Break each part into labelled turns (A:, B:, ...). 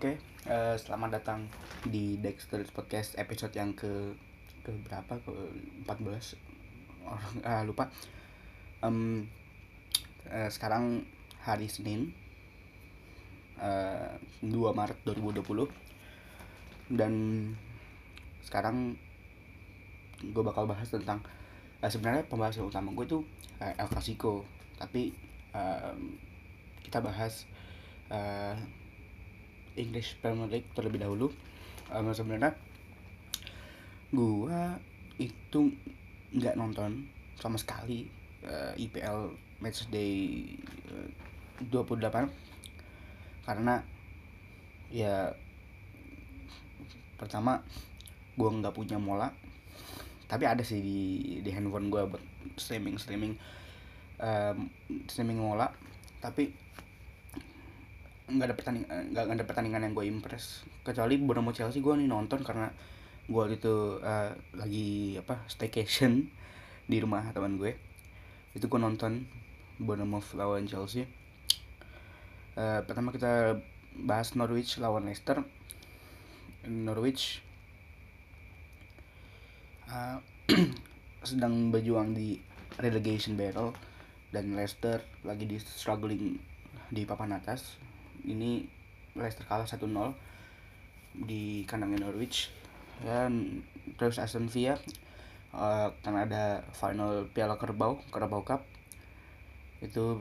A: Oke, eh, selamat datang di Dexter Podcast episode yang ke ke berapa? Ke 14 orang ah, lupa. Em, eh, sekarang hari Senin eh, 2 Maret 2020 dan sekarang gue bakal bahas tentang eh, sebenarnya pembahasan utama gue itu eh, El Clasico tapi em, kita bahas eh, English Premier League terlebih dahulu. Um, sebenarnya gua itu nggak nonton sama sekali uh, IPL Matchday uh, 28 karena ya pertama gua nggak punya mola. Tapi ada sih di di handphone gua buat streaming streaming um, streaming mola. Tapi nggak ada pertandingan nggak nggak ada pertandingan yang gue impress. Kecuali Bournemouth Chelsea gue nih nonton karena gue waktu itu eh, lagi apa staycation di rumah teman gue. Itu gue nonton Bournemouth lawan Chelsea. Eh, pertama kita bahas Norwich lawan Leicester. Norwich eh, sedang berjuang di relegation battle dan Leicester lagi di struggling di papan atas ini Leicester kalah 1-0 di kandangnya Norwich. Dan terus Aston Villa eh, karena ada final Piala Kerbau Kerbau Cup itu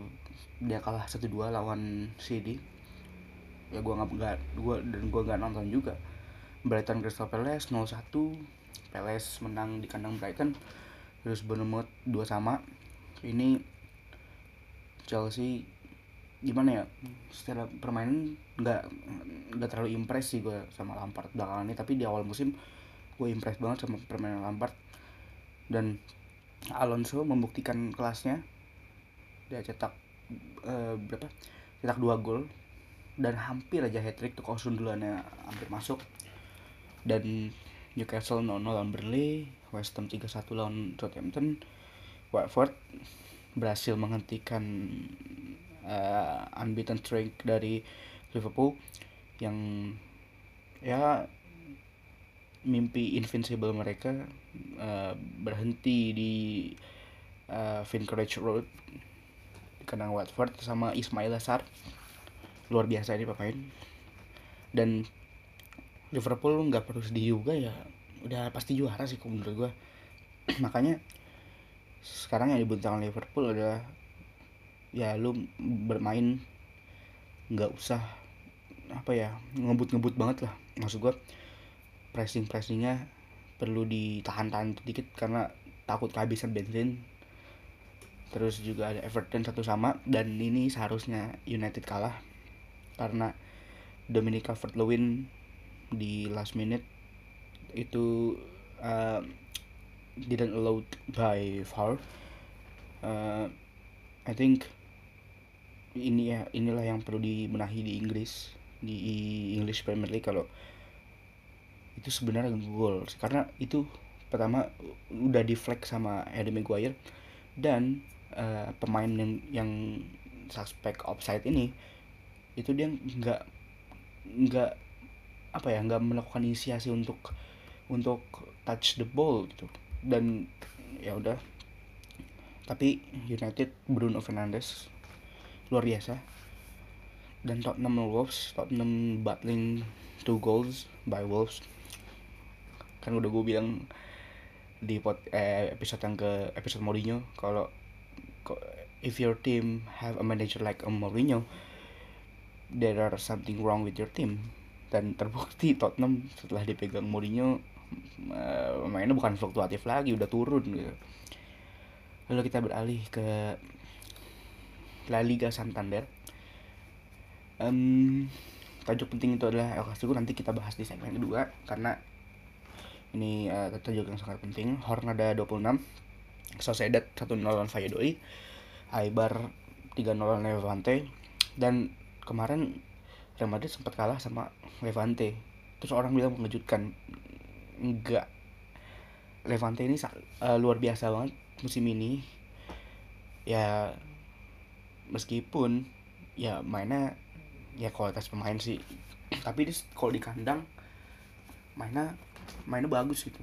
A: dia kalah 1-2 lawan CD ya gua nggak gua dan gua nggak nonton juga. Brighton Crystal Palace 0-1 Palace menang di kandang Brighton terus Bournemouth 2 sama. Ini Chelsea gimana ya secara permainan nggak nggak terlalu impress sih gue sama Lampard belakangan ini. Tapi di awal musim gue impress banget sama permainan Lampard. Dan Alonso membuktikan kelasnya. Dia cetak eh, berapa? Cetak dua gol. Dan hampir aja hat trick tuh kalau sundulannya hampir masuk. Dan Newcastle 0-0 lawan Burnley West Ham 3-1 lawan Southampton Watford berhasil menghentikan uh, unbeaten streak dari Liverpool yang ya mimpi invincible mereka uh, berhenti di uh, Vicarage Road di Watford sama Ismail Assar. Luar biasa ini pemain. Dan Liverpool nggak perlu sedih juga ya. Udah pasti juara sih menurut gue makanya sekarang yang dibentangkan Liverpool adalah ya lu bermain nggak usah apa ya ngebut-ngebut banget lah. Maksud gua pressing pressingnya perlu ditahan-tahan sedikit karena takut kehabisan bensin. Terus juga ada Everton satu sama dan ini seharusnya United kalah. Karena Dominic Calvert-Lewin di last minute itu uh, didn't allowed by VAR. Uh, I think ini ya inilah yang perlu dibenahi di Inggris di English Premier League kalau itu sebenarnya gol karena itu pertama udah di flag sama Harry Maguire dan uh, pemain yang yang suspek offside ini itu dia nggak nggak apa ya nggak melakukan inisiasi untuk untuk touch the ball gitu. Dan ya udah. Tapi United Bruno Fernandes luar biasa. Dan Tottenham Wolves Tottenham battling two goals by Wolves. Kan udah gue bilang di pot, eh, episode yang ke episode Mourinho kalau if your team have a manager like a Mourinho there are something wrong with your team. Dan terbukti Tottenham setelah dipegang Mourinho eh, mainnya bukan fluktuatif lagi udah turun gitu. Lalu kita beralih ke La Liga Santander. Em, tajuk penting itu adalah El Clasico. Nanti kita bahas di segmen kedua karena ini eh, tajuk yang sangat penting. Hornada 26 Sociedad 1-0 lawan Valladolid Aibar 3-0 lawan Levante dan kemarin Real Madrid sempat kalah sama Levante. Terus orang bilang mengejutkan enggak. Levante ini eh, luar biasa banget musim ini. Ya meskipun ya mainnya ya kualitas pemain sih. Tapi dia kalau di kandang mainnya mainnya bagus gitu.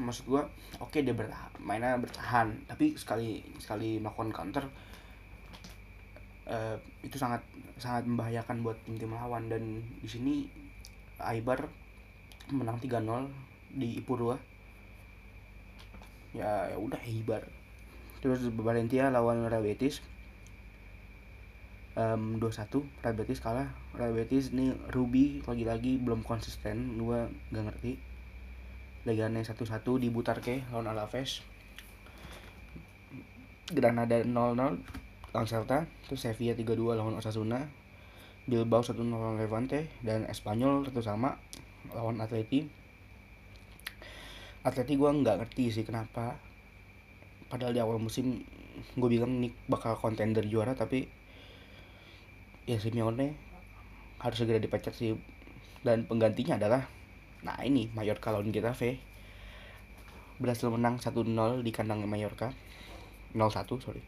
A: Maksud gua oke dia bertahan mainnya bertahan. Tapi sekali sekali melakukan counter uh, itu sangat sangat membahayakan buat tim tim lawan. Dan di sini Aibar menang 3-0 di Ipurua. Ya ya udah Aibar terus Valencia lawan Real Betis um, 2-1 Real Betis kalah. Real Betis ini Ruby lagi-lagi belum konsisten gua gak ngerti. Legane 1-1 di Butarque lawan Alaves. Granada 0-0 lawan Celta. Terus Sevilla 3-2 lawan Osasuna. Bilbao 1-0 lawan Levante. Dan Espanyol satu sama lawan Atleti. Atleti gue nggak ngerti sih kenapa. Padahal di awal musim gue bilang nih bakal kontender juara tapi ya Simeone harus segera dipecat sih. Dan penggantinya adalah Nah ini Mallorca lawan Getafe. Berhasil menang 1-0 di kandang Mallorca. 0-1 sorry.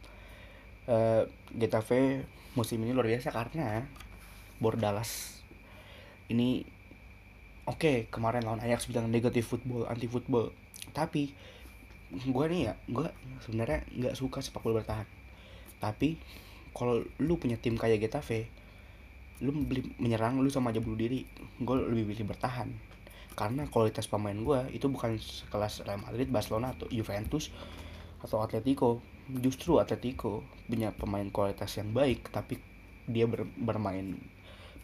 A: Uh, Getafe musim ini luar biasa karena Bordalas ini oke okay, kemarin lawan Ajax bilang negatif football anti football tapi gue nih ya gue sebenarnya nggak suka sepak bola bertahan. Tapi kalau lu punya tim kayak Getafe lu beli menyerang lu sama aja bunuh diri gue lebih pilih bertahan karena kualitas pemain gue itu bukan sekelas Real Madrid, Barcelona atau Juventus atau Atletico. Justru Atletico punya pemain kualitas yang baik, tapi dia ber, bermain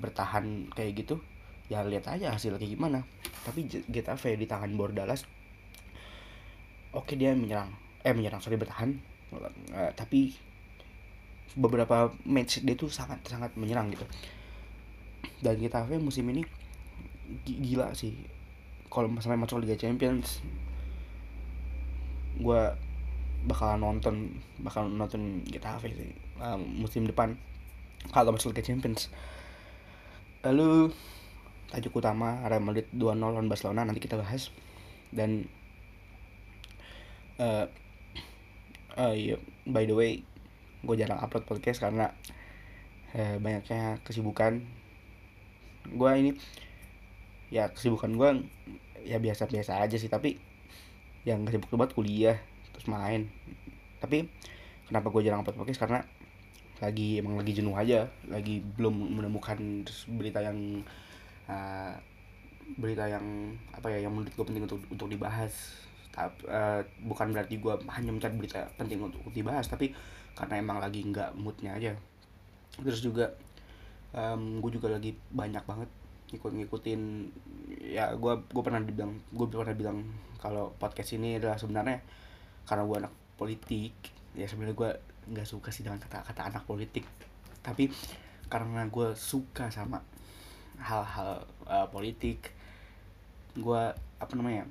A: bertahan kayak gitu. Ya lihat aja hasilnya kayak gimana. Tapi Getafe di tangan Bordalas, oke dia menyerang, eh menyerang sorry bertahan, uh, tapi beberapa match dia tuh sangat sangat menyerang gitu. Dan Getafe musim ini gila sih. Kalau sampai masuk Liga Champions gue bakal nonton bakal nonton Getafe sih uh, musim depan kalau masuk Liga Champions. Lalu tajuk utama Real Madrid 2-0 lawan Barcelona nanti kita bahas. Dan uh, uh, iya, by the way gue jarang upload podcast karena uh, banyaknya kesibukan. Gue ini ya kesibukan gue ya biasa-biasa aja sih tapi yang kesibukan banget kuliah terus main. Tapi kenapa gue jarang upload podcast? Karena lagi emang lagi jenuh aja lagi belum menemukan berita yang uh, berita yang apa ya yang menurut gue penting untuk untuk dibahas. Uh, bukan berarti gue hanya mencari berita penting untuk dibahas tapi karena emang lagi nggak moodnya aja. Terus juga um, gue juga lagi banyak banget ngikut ngikutin ya gue gue pernah dibilang gue pernah bilang kalau podcast ini adalah sebenarnya karena gue anak politik ya sebenarnya gue nggak suka sih dengan kata-kata anak politik. Tapi karena gue suka sama hal-hal uh, politik gue apa namanya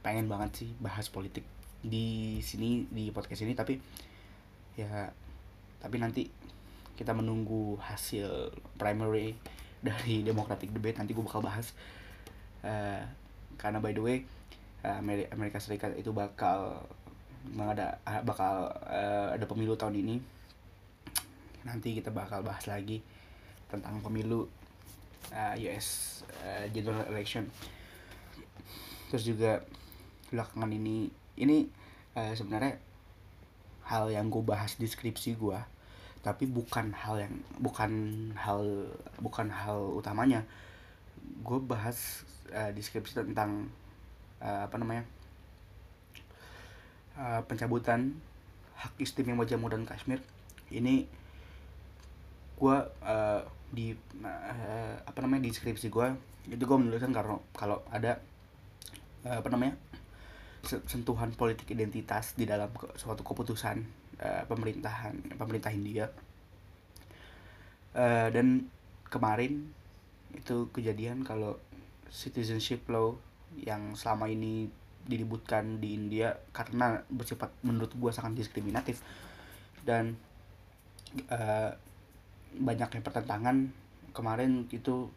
A: pengen banget sih bahas politik di sini di podcast ini. Tapi ya tapi nanti kita menunggu hasil primary dari Democratic Debate. Nanti gue bakal bahas uh, karena by the way uh, Amerika Serikat itu bakal mengada bakal uh, ada pemilu tahun ini. Nanti kita bakal bahas lagi tentang pemilu uh, US uh, general election. Terus juga belakangan ini ini uh, sebenarnya hal yang gue bahas di skripsi gue tapi bukan hal yang bukan hal bukan hal utamanya. Gue bahas uh, deskripsi tentang uh, apa namanya uh, pencabutan hak istimewa Jammu dan Kashmir. Ini gue uh, di uh, apa namanya di deskripsi gue itu gue menuliskan kalau kalau ada uh, apa namanya sentuhan politik identitas di dalam suatu keputusan uh, pemerintahan pemerintah India. Uh, dan kemarin itu kejadian kalau citizenship law yang selama ini diributkan di India karena bersifat menurut gue sangat diskriminatif dan uh, banyak yang pertentangan kemarin itu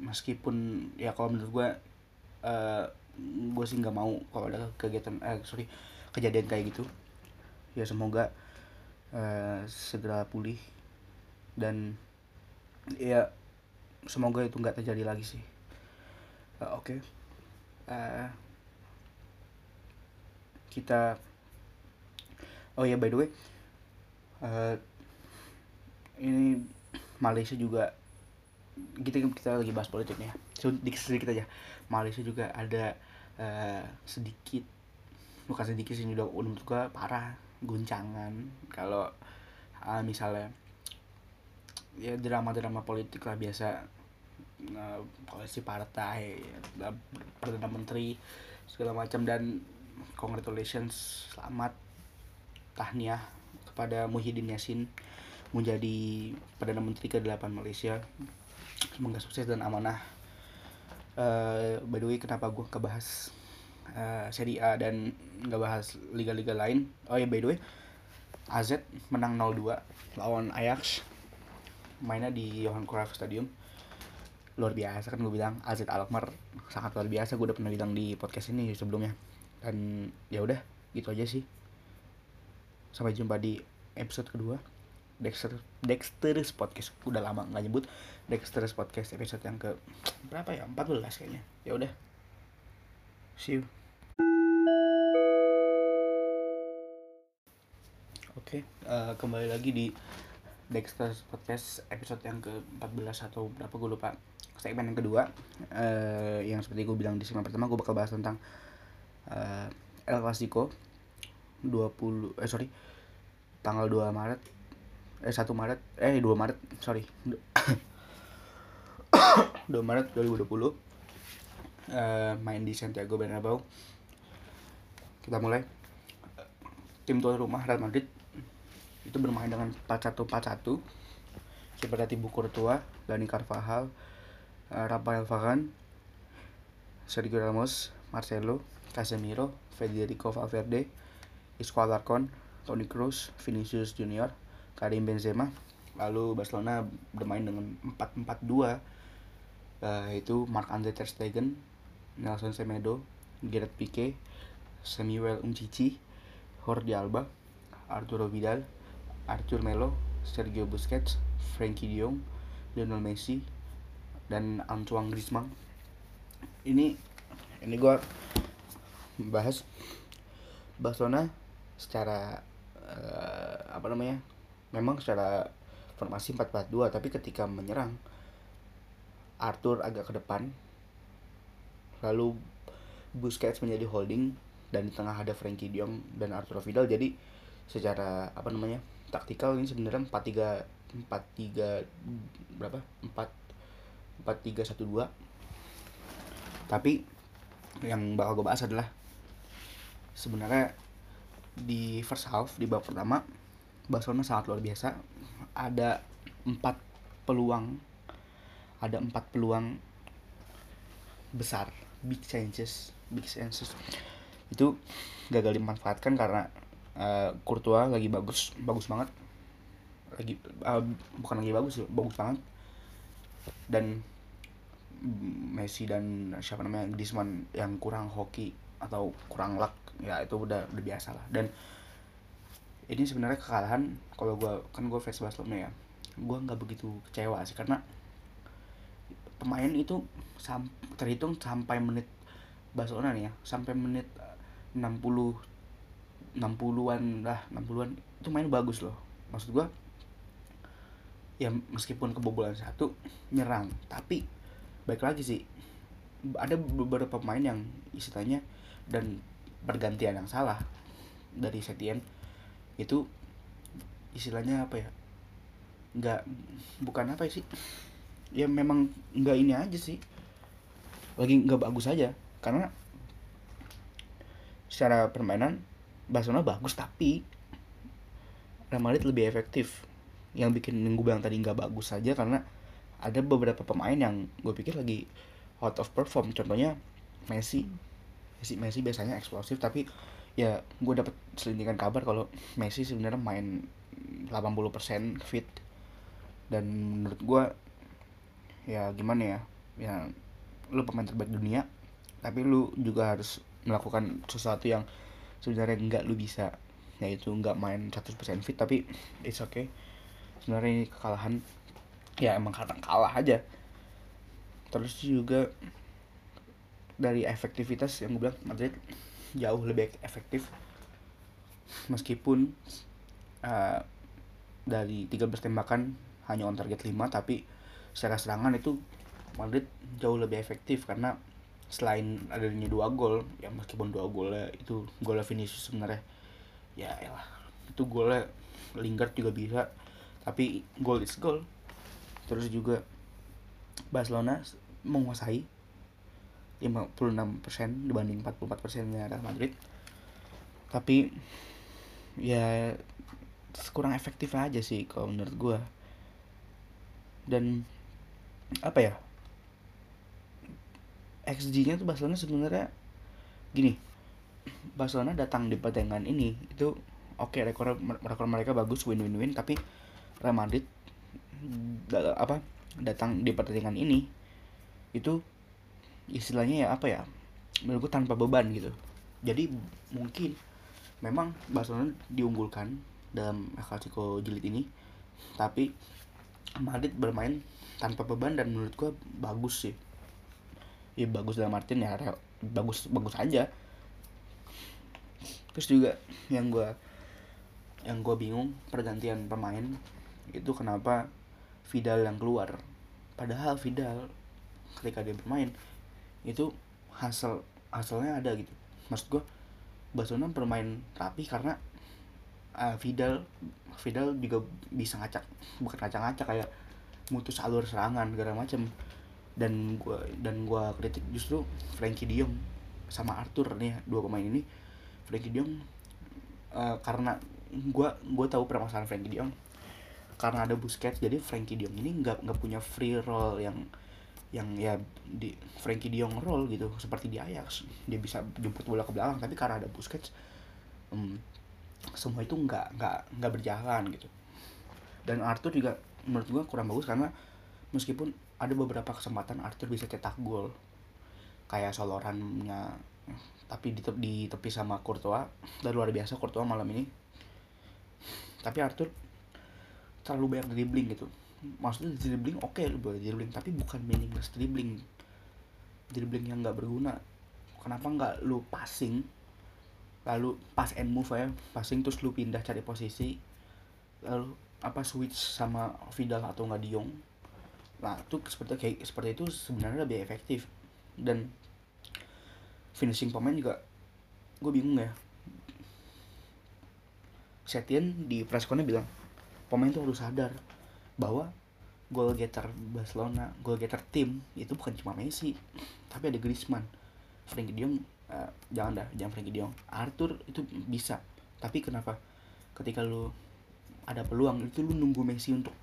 A: meskipun ya kalau menurut gue uh, gue sih nggak mau kalau ada kegiatan eh sorry kejadian kayak gitu ya semoga uh, segera pulih dan ya semoga itu nggak terjadi lagi sih uh, oke okay. uh, kita oh ya by the way uh, ini Malaysia juga kita kita lagi bahas politik nih ya. Sedikit sedikit aja. Malaysia juga ada uh, sedikit bukan sedikit sih udah menurut gua parah guncangan kalau uh, misalnya ya drama-drama politik lah biasa uh, koalisi partai perdana menteri segala macam dan congratulations selamat tahniah kepada Muhyiddin Yassin menjadi perdana menteri ke-8 Malaysia semoga sukses dan amanah. Uh, by the way kenapa gue kebahas uh, Serie A dan nggak bahas liga-liga lain? Oh ya by the way AZ menang 0-2 lawan Ajax. Mainnya di Johan Cruyff Stadium. Luar biasa kan gue bilang AZ Alkmaar sangat luar biasa. Gue udah pernah bilang di podcast ini sebelumnya. Dan ya udah gitu aja sih. Sampai jumpa di episode kedua Dexter Dexter's podcast. Udah lama nggak nyebut Dexter's podcast episode yang ke berapa ya? 14 kayaknya. Ya udah. See you. Oke, okay, uh, eh, kembali lagi di Dexter's Podcast episode yang ke-14 atau berapa gue lupa. Segmen yang kedua uh, yang seperti gue bilang di segmen pertama gue bakal bahas tentang uh, El Clasico 20 eh sorry tanggal 2 Maret eh 1 Maret. Eh 2 Maret sorry. 2 Maret 2020 uh, main di Santiago Bernabeu. Kita mulai. Tim tuan rumah Real Madrid itu bermain dengan 4-1-4-1 seperti Thibaut Courtois, Dani Carvajal, uh, Rafael Varane, Sergio Ramos, Marcelo, Casemiro, Federico Valverde, Isco Alarcon, Toni Kroos, Vinicius Junior, Karim Benzema. Lalu Barcelona bermain dengan 4-4-2 uh, itu Marc Andre ter Stegen, Nelson Semedo, Gerard Pique, Samuel Umtiti, Jordi Alba, Arturo Vidal, Arthur Melo, Sergio Busquets, Frankie De Lionel Messi, dan Antoine Griezmann. Ini ini gue bahas Barcelona secara uh, apa namanya memang secara formasi 4-4-2 tapi ketika menyerang Arthur agak ke depan. Lalu Busquets menjadi holding dan di tengah ada Frankie De dan Arturo Vidal. Jadi secara apa namanya taktikal ini sebenarnya 4 3 4 3 berapa? 4 4 3 1 2 tapi yang bakal gue bahas adalah sebenarnya di first half di babak pertama Barcelona sangat luar biasa. Ada empat peluang ada empat peluang besar. Big chances big chances. Itu gagal dimanfaatkan karena uh, Courtois lagi bagus bagus banget. Lagi uh, bukan lagi bagus bagus banget. Dan Messi dan siapa namanya Griezmann yang kurang hoki atau kurang luck ya itu udah udah biasa lah. Dan ini sebenarnya kekalahan kalau gue kan gue fans Barcelona ya. Gue nggak begitu kecewa sih karena pemain itu sam terhitung sampai menit Barcelona nih ya sampai menit 60 60-an lah 60-an itu main bagus loh. Maksud gue ya meskipun kebobolan satu nyerang. Tapi baik lagi sih ada beberapa pemain yang istilahnya dan pergantian yang salah dari Setien itu istilahnya apa ya? Nggak bukan apa sih. Ya memang nggak ini aja sih. Lagi nggak bagus aja. Karena secara permainan Barcelona bagus tapi Real Madrid lebih efektif. Yang bikin gue bilang tadi nggak bagus saja karena ada beberapa pemain yang gue pikir lagi out of perform. Contohnya Messi. Messi Messi biasanya eksplosif tapi ya gue dapet selintingan kabar kalau Messi sebenarnya main 80% fit. Dan menurut gue ya gimana ya ya lu pemain terbaik dunia tapi lu juga harus melakukan sesuatu yang sebenarnya nggak lu bisa. Yaitu nggak main 100% fit tapi it's okay. Sebenarnya ini kekalahan. Ya emang karena kalah aja. Terus juga dari efektivitas yang gue bilang Madrid jauh lebih efektif. Meskipun uh, dari 13 tembakan hanya on target 5 tapi secara serangan itu Madrid jauh lebih efektif karena selain adanya dua gol ya meskipun dua golnya itu golnya Vinicius sebenarnya ya elah itu golnya Lingard juga bisa tapi gol is goal. Terus juga Barcelona menguasai 56% dibanding 44% nya Real Madrid. Tapi ya kurang efektif aja sih kalau menurut gue dan apa ya? XG-nya tuh Barcelona sebenarnya gini Barcelona datang di pertandingan ini itu oke okay, rekor rekor mereka bagus win win win tapi Real Madrid apa datang di pertandingan ini itu istilahnya ya apa ya menurutku tanpa beban gitu. Jadi mungkin memang Barcelona diunggulkan dalam El Clasico jilid ini tapi Madrid bermain tanpa beban dan menurut gua bagus sih. Ya bagus dalam artian ya bagus bagus aja. Terus juga yang gua yang gua bingung pergantian pemain itu kenapa Vidal yang keluar. Padahal Vidal ketika dia bermain itu hasil hasilnya ada gitu. Maksud gue Barcelona bermain rapi karena uh, Vidal Vidal juga bisa ngacak bukan ngacak-ngacak kayak mutus alur serangan segala macam dan gua dan gua kritik justru Frankie Dion sama Arthur nih dua pemain ini. Frankie Dion uh, karena gua gua tahu permasalahan Frankie Dion karena ada Busquets jadi Frankie Dion ini nggak nggak punya free roll yang yang ya di Frankie De Jong roll gitu seperti di Ajax. Dia bisa jemput bola ke belakang tapi karena ada Busquets um, semua itu nggak nggak nggak berjalan gitu. Dan Arthur juga menurut gua kurang bagus karena meskipun ada beberapa kesempatan Arthur bisa cetak gol kayak solorannya tapi di, di tepi sama Courtois dan luar biasa Courtois malam ini. Tapi Arthur terlalu banyak dribbling gitu maksudnya dribbling oke okay, lu boleh dribbling tapi bukan meaningless dribbling. Dribbling yang nggak berguna. Kenapa nggak lu passing lalu pass and move ya passing terus lu pindah cari posisi lalu apa switch sama Vidal atau nggak Diong nah itu seperti kayak seperti itu sebenarnya lebih efektif. Dan finishing pemain juga gue bingung ya. Setien di pressconnya bilang pemain tuh harus sadar bahwa goal getter Barcelona, goal getter tim itu bukan cuma Messi, tapi ada Griezmann, Frankie De uh, jangan dah, jangan Frankie De Arthur itu bisa, tapi kenapa? Ketika lu ada peluang itu lu nunggu Messi untuk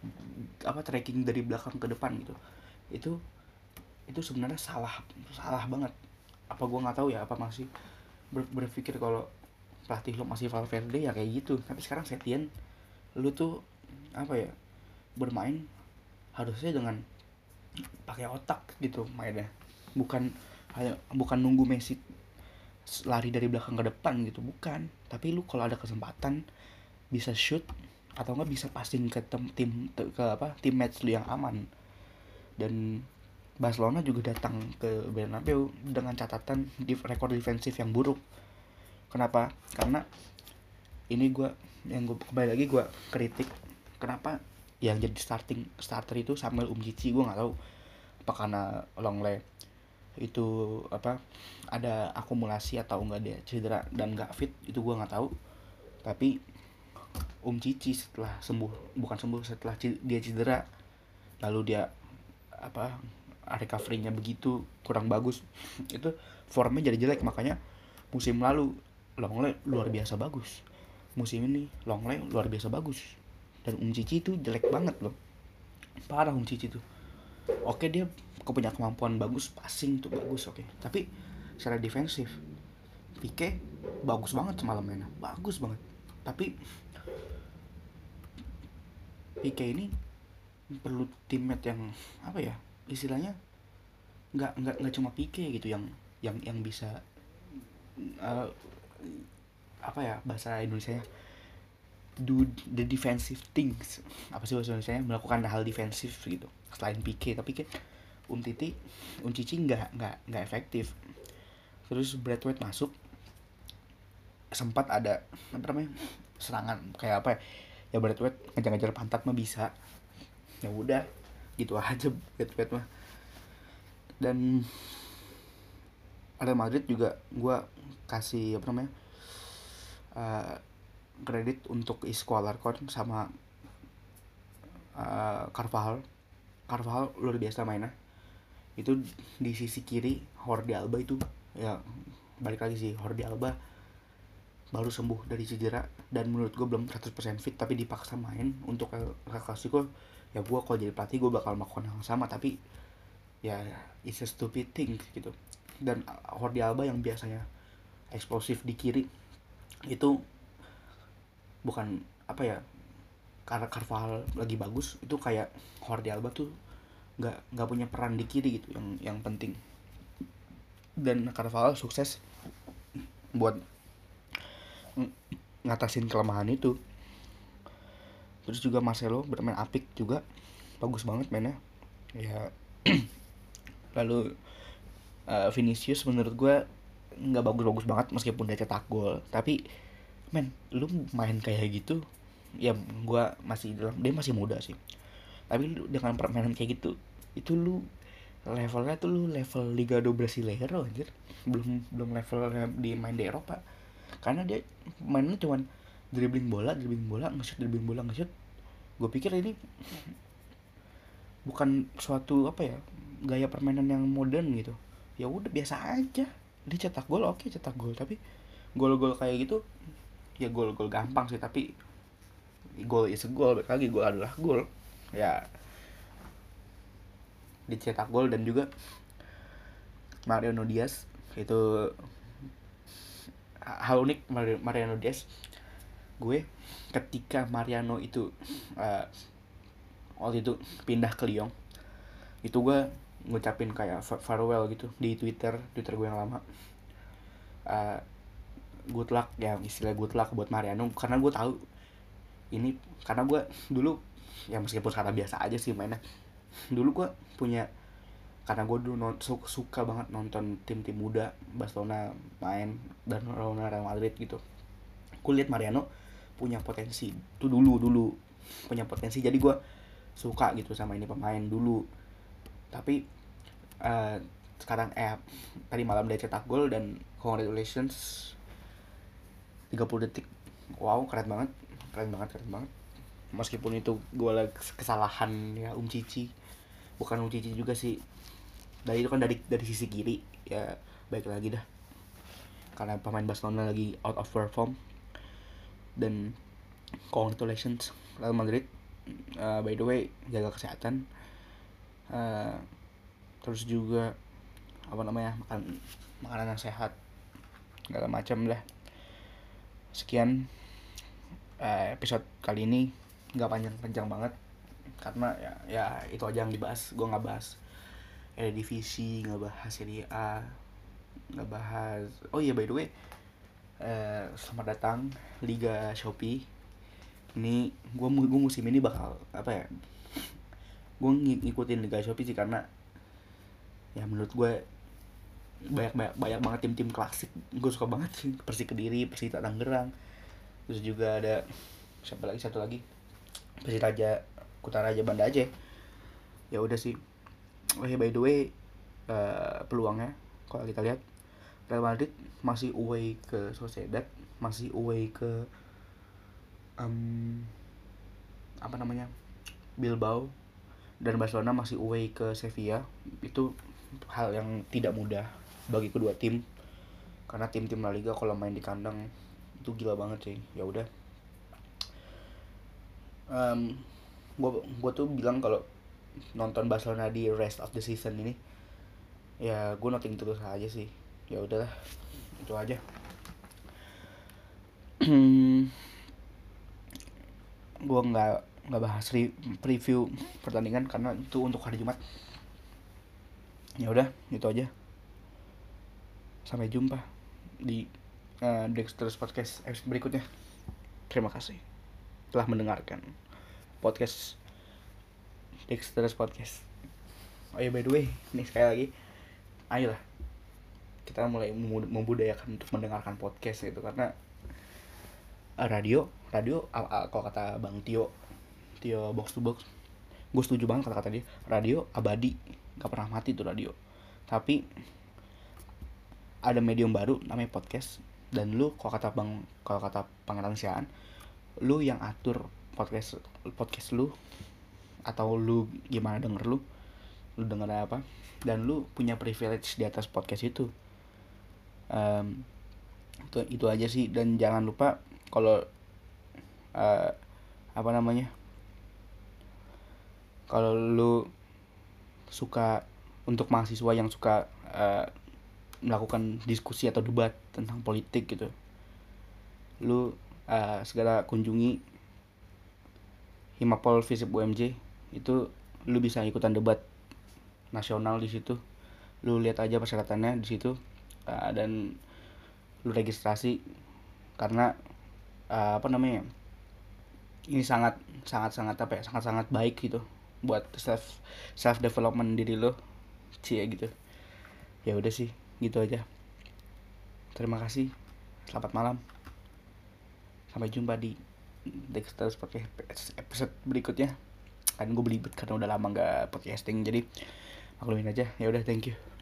A: apa tracking dari belakang ke depan gitu, itu itu sebenarnya salah salah banget. Apa gua nggak tahu ya apa masih ber, berpikir kalau pelatih lo masih Valverde ya kayak gitu. Tapi sekarang Setien lu tuh apa ya bermain harusnya dengan pakai otak gitu mainnya. Bukan bukan nunggu Messi lari dari belakang ke depan gitu bukan. Tapi lu kalau ada kesempatan bisa shoot atau enggak bisa passing ke tim, tim ke apa tim match lu yang aman. Dan Barcelona juga datang ke Bernabeu dengan catatan di rekor defensif yang buruk. Kenapa? Karena ini gue yang gue kembali lagi gue kritik kenapa yang jadi starting starter itu Samuel Umtiti gue nggak tahu apa karena Longley itu apa ada akumulasi atau enggak dia cedera dan nggak fit itu gue nggak tahu. Tapi Um Cici setelah sembuh bukan sembuh setelah dia cedera lalu dia apa recovery-nya begitu kurang bagus itu formnya jadi jelek. Makanya musim lalu Longley luar biasa bagus. Musim ini Longley luar biasa bagus dan Um Cici itu jelek banget loh. Parah Um Cici tuh. Oke dia punya kemampuan bagus passing tuh bagus oke. Tapi secara defensif Pique bagus banget semalam mainnya. Bagus banget. Tapi Pique ini perlu teammate yang apa ya istilahnya nggak nggak nggak cuma Pique gitu yang yang yang bisa uh, apa ya bahasa Indonesia do the defensive things. Apa sih bahasa Indonesia melakukan hal defensif gitu. Selain PK tapi kan Umtiti Uncici nggak nggak nggak efektif. Terus Bradway masuk. Sempat ada apa namanya serangan kayak apa ya? Ya Bradway ngejar-ngejar pantat mah bisa. Ya udah gitu aja Bradway mah. Dan Real Madrid juga gue kasih apa namanya uh, kredit untuk Isco Alarcon sama uh, Carvajal. Carvajal luar biasa mainnya. Itu di sisi kiri Jordi Alba itu ya balik lagi sih Jordi Alba baru sembuh dari cedera dan menurut gue belum 100% fit tapi dipaksa main untuk El Clasico. Ya gue kalau jadi pelatih gue bakal melakukan hal sama tapi ya it's a stupid thing gitu. Dan Jordi Alba yang biasanya eksplosif di kiri itu bukan apa ya karena Carvalho lagi bagus itu kayak Jordi Alba tuh nggak nggak punya peran di kiri gitu yang yang penting. Dan Carvalho sukses buat ngatasin kelemahan itu. Terus juga Marcelo bermain apik juga bagus banget mainnya. Ya lalu uh, Vinicius menurut gue nggak bagus-bagus banget meskipun dia cetak gol. Tapi men lu main kayak gitu ya gue masih dalam dia masih muda sih. Tapi lu dengan permainan kayak gitu itu lu levelnya tuh lu level Liga do Brasileiro anjir. Belum belum level di main di Eropa. Karena dia mainnya cuman dribbling bola dribbling bola nge-shoot dribbling bola nge-shoot. Gue pikir ini bukan suatu apa ya gaya permainan yang modern gitu. Ya udah biasa aja. Dia cetak gol oke cetak gol. Tapi gol-gol kayak gitu ya gol-gol gampang sih tapi gol is a goal lagi gol adalah gol. Ya dicetak gol dan juga Mariano Diaz itu hal unik Mariano Diaz. Gue ketika Mariano itu uh, waktu itu pindah ke Lyon itu gue ngucapin kayak farewell gitu di Twitter Twitter gue yang lama. Uh, good luck ya istilah good luck buat Mariano karena gue tahu ini karena gue dulu ya meskipun sekarang biasa aja sih mainnya dulu gue punya karena gue dulu non, suka, suka banget nonton tim-tim muda Barcelona main dan Real Madrid gitu. Gue liat Mariano punya potensi itu dulu dulu punya potensi jadi gue suka gitu sama ini pemain dulu. Tapi uh, sekarang eh tadi malam dia cetak gol dan congratulations 30 detik. Wow keren banget. Keren banget keren banget. Meskipun itu gue lagi kesalahan ya Um Cici. Bukan Um Cici juga sih. Dari itu kan dari dari sisi kiri ya baik lagi dah. Karena pemain Barcelona lagi out of perform dan congratulations Real Madrid. Uh, by the way jaga kesehatan. Uh, terus juga apa namanya makan makanan yang sehat. Segala macam lah sekian uh, episode kali ini. Nggak panjang-panjang banget. Karena ya ya itu aja yang dibahas. Gue nggak bahas ada divisi nggak bahas Serie A nggak bahas oh iya by the way uh, selamat datang Liga Shopee. Ini gue gue musim ini bakal apa ya gue ngikutin Liga Shopee sih karena ya menurut gue banyak banyak banyak banget tim-tim klasik. Gue suka banget sih. Persi Kediri Persita Tangerang. Terus juga ada siapa lagi? Satu lagi. Persiraja Kutaraja Banda Aceh. Ya udah sih. Oh ya by the way uh, peluangnya kalau kita lihat Real Madrid masih away ke Sociedad masih away ke um, apa namanya Bilbao dan Barcelona masih away ke Sevilla. Itu hal yang tidak mudah bagi kedua tim. Karena tim-tim La Liga kalau main di kandang itu gila banget sih ya udah. Um, gue gue tuh bilang kalau nonton Barcelona di rest of the season ini ya gue noting terus aja sih. Ya udahlah itu aja. Gue nggak nggak bahas re preview pertandingan karena itu untuk hari Jumat. Ya udah itu aja sampai jumpa di uh, Dexter's Podcast episode berikutnya. Terima kasih telah mendengarkan podcast Dexter's Podcast. Oh ya by the way nih sekali lagi ayolah kita mulai membudayakan untuk mendengarkan podcast gitu karena eh, radio radio kalau kata bang Tio Tio box to box gue setuju banget kata-kata dia radio abadi gak pernah mati tuh radio. Tapi ada medium baru namanya podcast. Dan lu kalau kata bang kalau kata pangeran Siaan lu yang atur podcast podcast lu atau lu gimana denger lu lu denger apa dan lu punya privilege di atas podcast itu. Em, itu itu aja sih. Dan jangan lupa kalau eh, apa namanya kalau lu suka untuk mahasiswa yang suka eh, melakukan diskusi atau debat tentang politik gitu. Lu eh, segera kunjungi Himapol Visip UMJ itu lu bisa ikutan debat nasional di situ. Lu lihat aja persyaratannya di situ eh, dan lu registrasi. Karena eh, apa namanya ini sangat sangat sangat apa ya sangat sangat baik gitu buat self self development diri lo cie gitu. Ya udah sih gitu aja. Terima kasih. Selamat malam. Sampai jumpa di Dexter podcast episode berikutnya. Kan gue belibet karena udah lama nggak podcasting jadi maklumin aja. Ya udah thank you